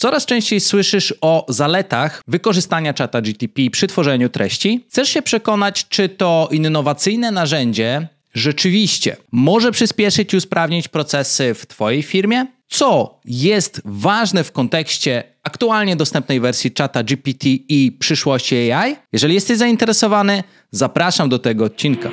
Coraz częściej słyszysz o zaletach wykorzystania czata GTP przy tworzeniu treści. Chcesz się przekonać, czy to innowacyjne narzędzie rzeczywiście może przyspieszyć i usprawnić procesy w Twojej firmie? Co jest ważne w kontekście aktualnie dostępnej wersji czata GPT i przyszłości AI? Jeżeli jesteś zainteresowany, zapraszam do tego odcinka.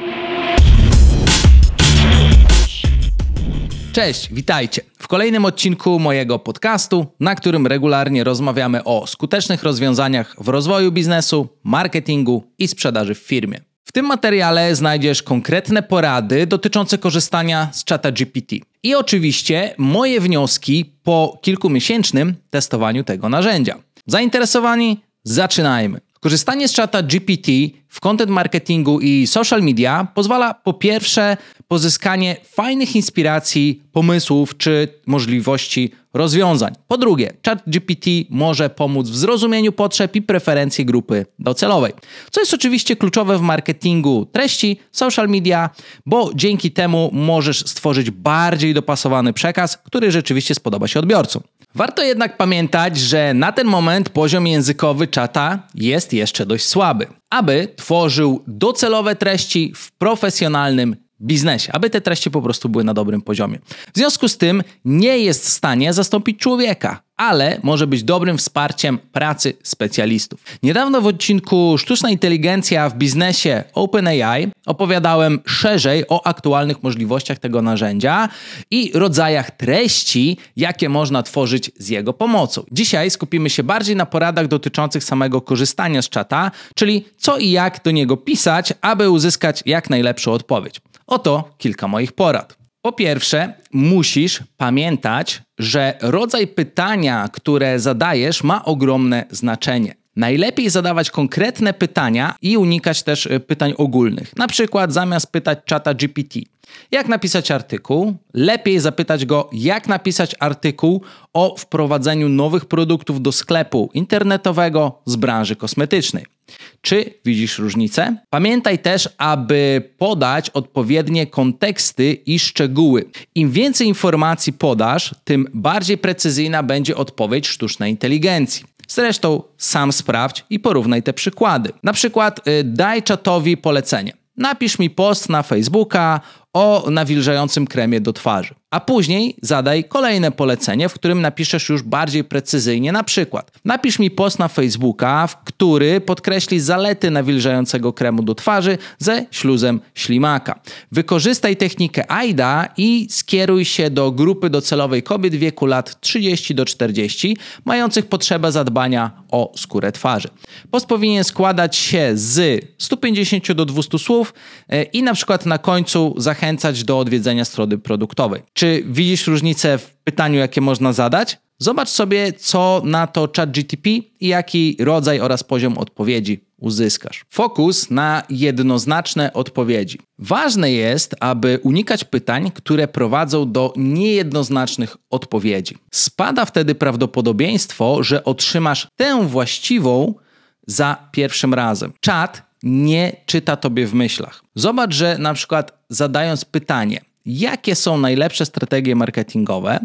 Cześć, witajcie w kolejnym odcinku mojego podcastu, na którym regularnie rozmawiamy o skutecznych rozwiązaniach w rozwoju biznesu, marketingu i sprzedaży w firmie. W tym materiale znajdziesz konkretne porady dotyczące korzystania z czata GPT i oczywiście moje wnioski po kilkumiesięcznym testowaniu tego narzędzia. Zainteresowani? Zaczynajmy. Korzystanie z czata GPT w content marketingu i social media pozwala po pierwsze pozyskanie fajnych inspiracji, pomysłów czy możliwości rozwiązań. Po drugie, ChatGPT może pomóc w zrozumieniu potrzeb i preferencji grupy docelowej, co jest oczywiście kluczowe w marketingu treści, social media, bo dzięki temu możesz stworzyć bardziej dopasowany przekaz, który rzeczywiście spodoba się odbiorcom. Warto jednak pamiętać, że na ten moment poziom językowy czata jest jeszcze dość słaby, aby tworzył docelowe treści w profesjonalnym biznesie, aby te treści po prostu były na dobrym poziomie. W związku z tym nie jest w stanie zastąpić człowieka, ale może być dobrym wsparciem pracy specjalistów. Niedawno w odcinku Sztuczna inteligencja w biznesie OpenAI opowiadałem szerzej o aktualnych możliwościach tego narzędzia i rodzajach treści, jakie można tworzyć z jego pomocą. Dzisiaj skupimy się bardziej na poradach dotyczących samego korzystania z czata, czyli co i jak do niego pisać, aby uzyskać jak najlepszą odpowiedź. Oto kilka moich porad. Po pierwsze, musisz pamiętać, że rodzaj pytania, które zadajesz, ma ogromne znaczenie. Najlepiej zadawać konkretne pytania i unikać też y, pytań ogólnych. Na przykład zamiast pytać czata GPT, jak napisać artykuł, lepiej zapytać go, jak napisać artykuł o wprowadzeniu nowych produktów do sklepu internetowego z branży kosmetycznej. Czy widzisz różnicę? Pamiętaj też, aby podać odpowiednie konteksty i szczegóły. Im więcej informacji podasz, tym bardziej precyzyjna będzie odpowiedź sztucznej inteligencji. Zresztą sam sprawdź i porównaj te przykłady. Na przykład y, daj czatowi polecenie. Napisz mi post na Facebooka o nawilżającym kremie do twarzy. A później zadaj kolejne polecenie, w którym napiszesz już bardziej precyzyjnie. Na przykład, napisz mi post na Facebooka, w który podkreśli zalety nawilżającego kremu do twarzy ze śluzem ślimaka. Wykorzystaj technikę AIDA i skieruj się do grupy docelowej kobiet wieku lat 30 do 40, mających potrzebę zadbania o skórę twarzy. Post powinien składać się z 150 do 200 słów e, i na przykład na końcu zachęcać do odwiedzenia strony produktowej. Czy czy widzisz różnicę w pytaniu, jakie można zadać? Zobacz sobie, co na to ChatGTP i jaki rodzaj oraz poziom odpowiedzi uzyskasz. Fokus na jednoznaczne odpowiedzi. Ważne jest, aby unikać pytań, które prowadzą do niejednoznacznych odpowiedzi. Spada wtedy prawdopodobieństwo, że otrzymasz tę właściwą za pierwszym razem. Czat nie czyta tobie w myślach. Zobacz, że na przykład zadając pytanie, jakie są najlepsze strategie marketingowe,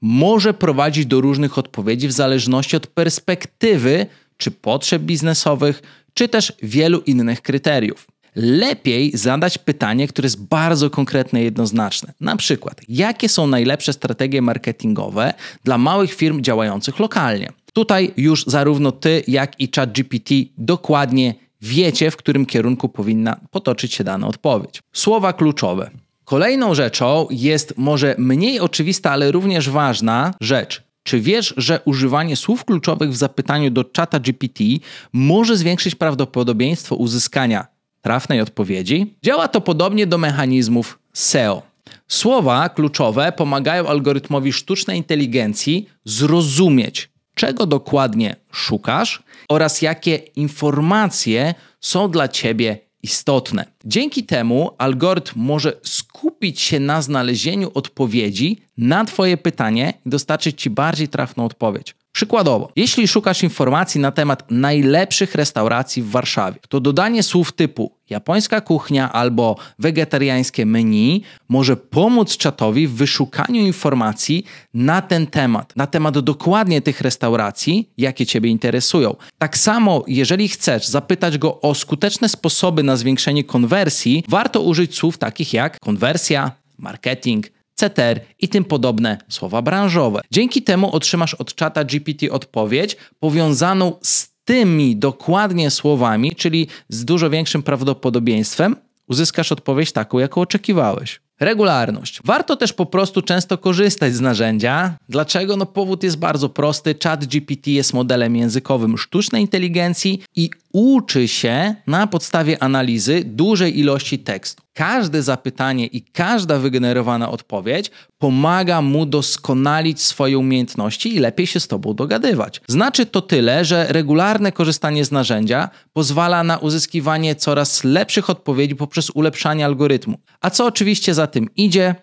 może prowadzić do różnych odpowiedzi w zależności od perspektywy czy potrzeb biznesowych, czy też wielu innych kryteriów. Lepiej zadać pytanie, które jest bardzo konkretne i jednoznaczne. Na przykład, jakie są najlepsze strategie marketingowe dla małych firm działających lokalnie? Tutaj już zarówno ty, jak i ChatGPT dokładnie wiecie, w którym kierunku powinna potoczyć się dana odpowiedź. Słowa kluczowe. Kolejną rzeczą jest może mniej oczywista, ale również ważna rzecz. Czy wiesz, że używanie słów kluczowych w zapytaniu do czata GPT może zwiększyć prawdopodobieństwo uzyskania trafnej odpowiedzi? Działa to podobnie do mechanizmów SEO. Słowa kluczowe pomagają algorytmowi sztucznej inteligencji zrozumieć, czego dokładnie szukasz oraz jakie informacje są dla ciebie istotne. Dzięki temu algorytm może skupić się na znalezieniu odpowiedzi na Twoje pytanie i dostarczyć Ci bardziej trafną odpowiedź. Przykładowo, jeśli szukasz informacji na temat najlepszych restauracji w Warszawie, to dodanie słów typu japońska kuchnia albo wegetariańskie menu może pomóc czatowi w wyszukaniu informacji na ten temat, na temat dokładnie tych restauracji, jakie Ciebie interesują. Tak samo, jeżeli chcesz zapytać go o skuteczne sposoby na zwiększenie konwersji, warto użyć słów takich jak konwersja, marketing, CTR i tym podobne słowa branżowe. Dzięki temu otrzymasz od czata GPT odpowiedź powiązaną z tymi dokładnie słowami, czyli z dużo większym prawdopodobieństwem uzyskasz odpowiedź taką, jaką oczekiwałeś. Regularność. Warto też po prostu często korzystać z narzędzia. Dlaczego? No powód jest bardzo prosty. Chat GPT jest modelem językowym sztucznej inteligencji i uczy się na podstawie analizy dużej ilości tekstu. Każde zapytanie i każda wygenerowana odpowiedź pomaga mu doskonalić swoje umiejętności i lepiej się z tobą dogadywać. Znaczy to tyle, że regularne korzystanie z narzędzia pozwala na uzyskiwanie coraz lepszych odpowiedzi poprzez ulepszanie algorytmu. A co oczywiście za tym idzie?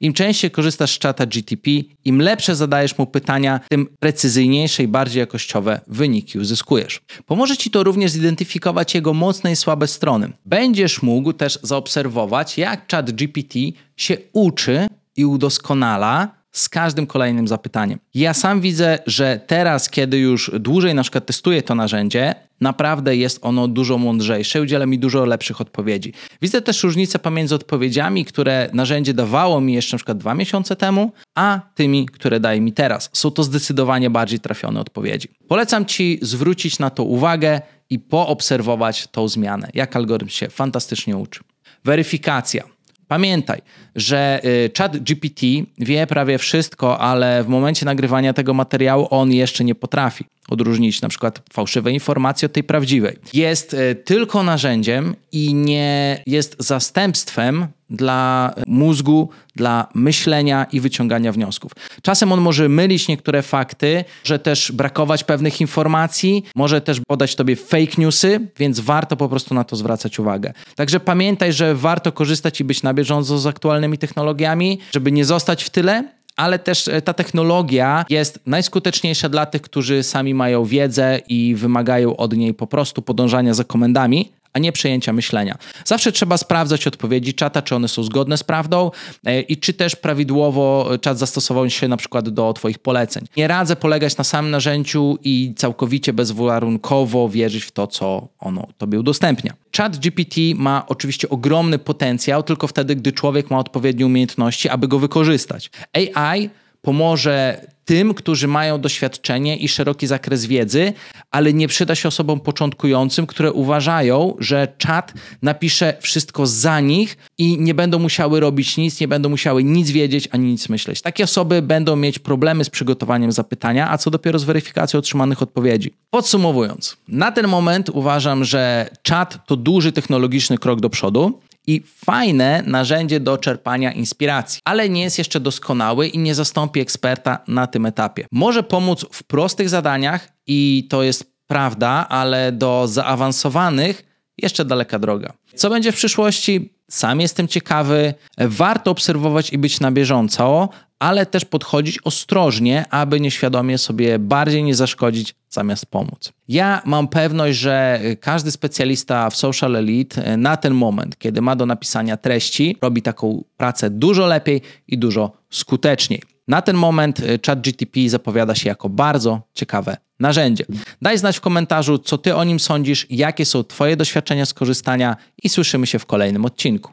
Im częściej korzystasz z czata GTP, im lepsze zadajesz mu pytania, tym precyzyjniejsze i bardziej jakościowe wyniki uzyskujesz. Pomoże Ci to również zidentyfikować jego mocne i słabe strony. Będziesz mógł też zaobserwować, jak czat GPT się uczy i udoskonala z każdym kolejnym zapytaniem. Ja sam widzę, że teraz, kiedy już dłużej na przykład testuję to narzędzie, naprawdę jest ono dużo mądrzejsze, udziela mi dużo lepszych odpowiedzi. Widzę też różnicę pomiędzy odpowiedziami, które narzędzie dawało mi jeszcze na przykład dwa miesiące temu, a tymi, które daje mi teraz. Są to zdecydowanie bardziej trafione odpowiedzi. Polecam Ci zwrócić na to uwagę i poobserwować tą zmianę, jak algorytm się fantastycznie uczy. Weryfikacja. Pamiętaj, że y, chat GPT wie prawie wszystko, ale w momencie nagrywania tego materiału on jeszcze nie potrafi odróżnić na przykład fałszywej informacji od tej prawdziwej. Jest y, tylko narzędziem i nie jest zastępstwem dla mózgu, dla myślenia i wyciągania wniosków. Czasem on może mylić niektóre fakty, może też brakować pewnych informacji, może też podać tobie fake newsy, więc warto po prostu na to zwracać uwagę. Także pamiętaj, że warto korzystać i być na bieżąco z aktualnymi technologiami, żeby nie zostać w tyle, ale też e, ta technologia jest najskuteczniejsza dla tych, którzy sami mają wiedzę i wymagają od niej po prostu podążania za komendami, a nie przejęcia myślenia. Zawsze trzeba sprawdzać odpowiedzi czata, czy one są zgodne z prawdą e, i czy też prawidłowo czat zastosował się na przykład do Twoich poleceń. Nie radzę polegać na samym narzędziu i całkowicie bezwarunkowo wierzyć w to, co ono Tobie udostępnia. Chat GPT ma oczywiście ogromny potencjał tylko wtedy, gdy człowiek ma odpowiednie umiejętności, aby go wykorzystać. AI pomoże tym, którzy mają doświadczenie i szeroki zakres wiedzy, ale nie przyda się osobom początkującym, które uważają, że czat napisze wszystko za nich i nie będą musiały robić nic, nie będą musiały nic wiedzieć ani nic myśleć. Takie osoby będą mieć problemy z przygotowaniem zapytania, a co dopiero z weryfikacją otrzymanych odpowiedzi. Podsumowując, na ten moment uważam, że czat to duży technologiczny krok do przodu i fajne narzędzie do czerpania inspiracji, ale nie jest jeszcze doskonały i nie zastąpi eksperta na tym etapie. Może pomóc w prostych zadaniach i to jest prawda, ale do zaawansowanych jeszcze daleka droga. Co będzie w przyszłości? Sam jestem ciekawy. Warto obserwować i być na bieżąco, ale też podchodzić ostrożnie, aby nieświadomie sobie bardziej nie zaszkodzić zamiast pomóc. Ja mam pewność, że każdy specjalista w Social Elite na ten moment, kiedy ma do napisania treści, robi taką pracę dużo lepiej i dużo skuteczniej. Na ten moment ChatGTP zapowiada się jako bardzo ciekawe narzędzie. Daj znać w komentarzu, co ty o nim sądzisz, jakie są twoje doświadczenia z korzystania i słyszymy się w kolejnym odcinku.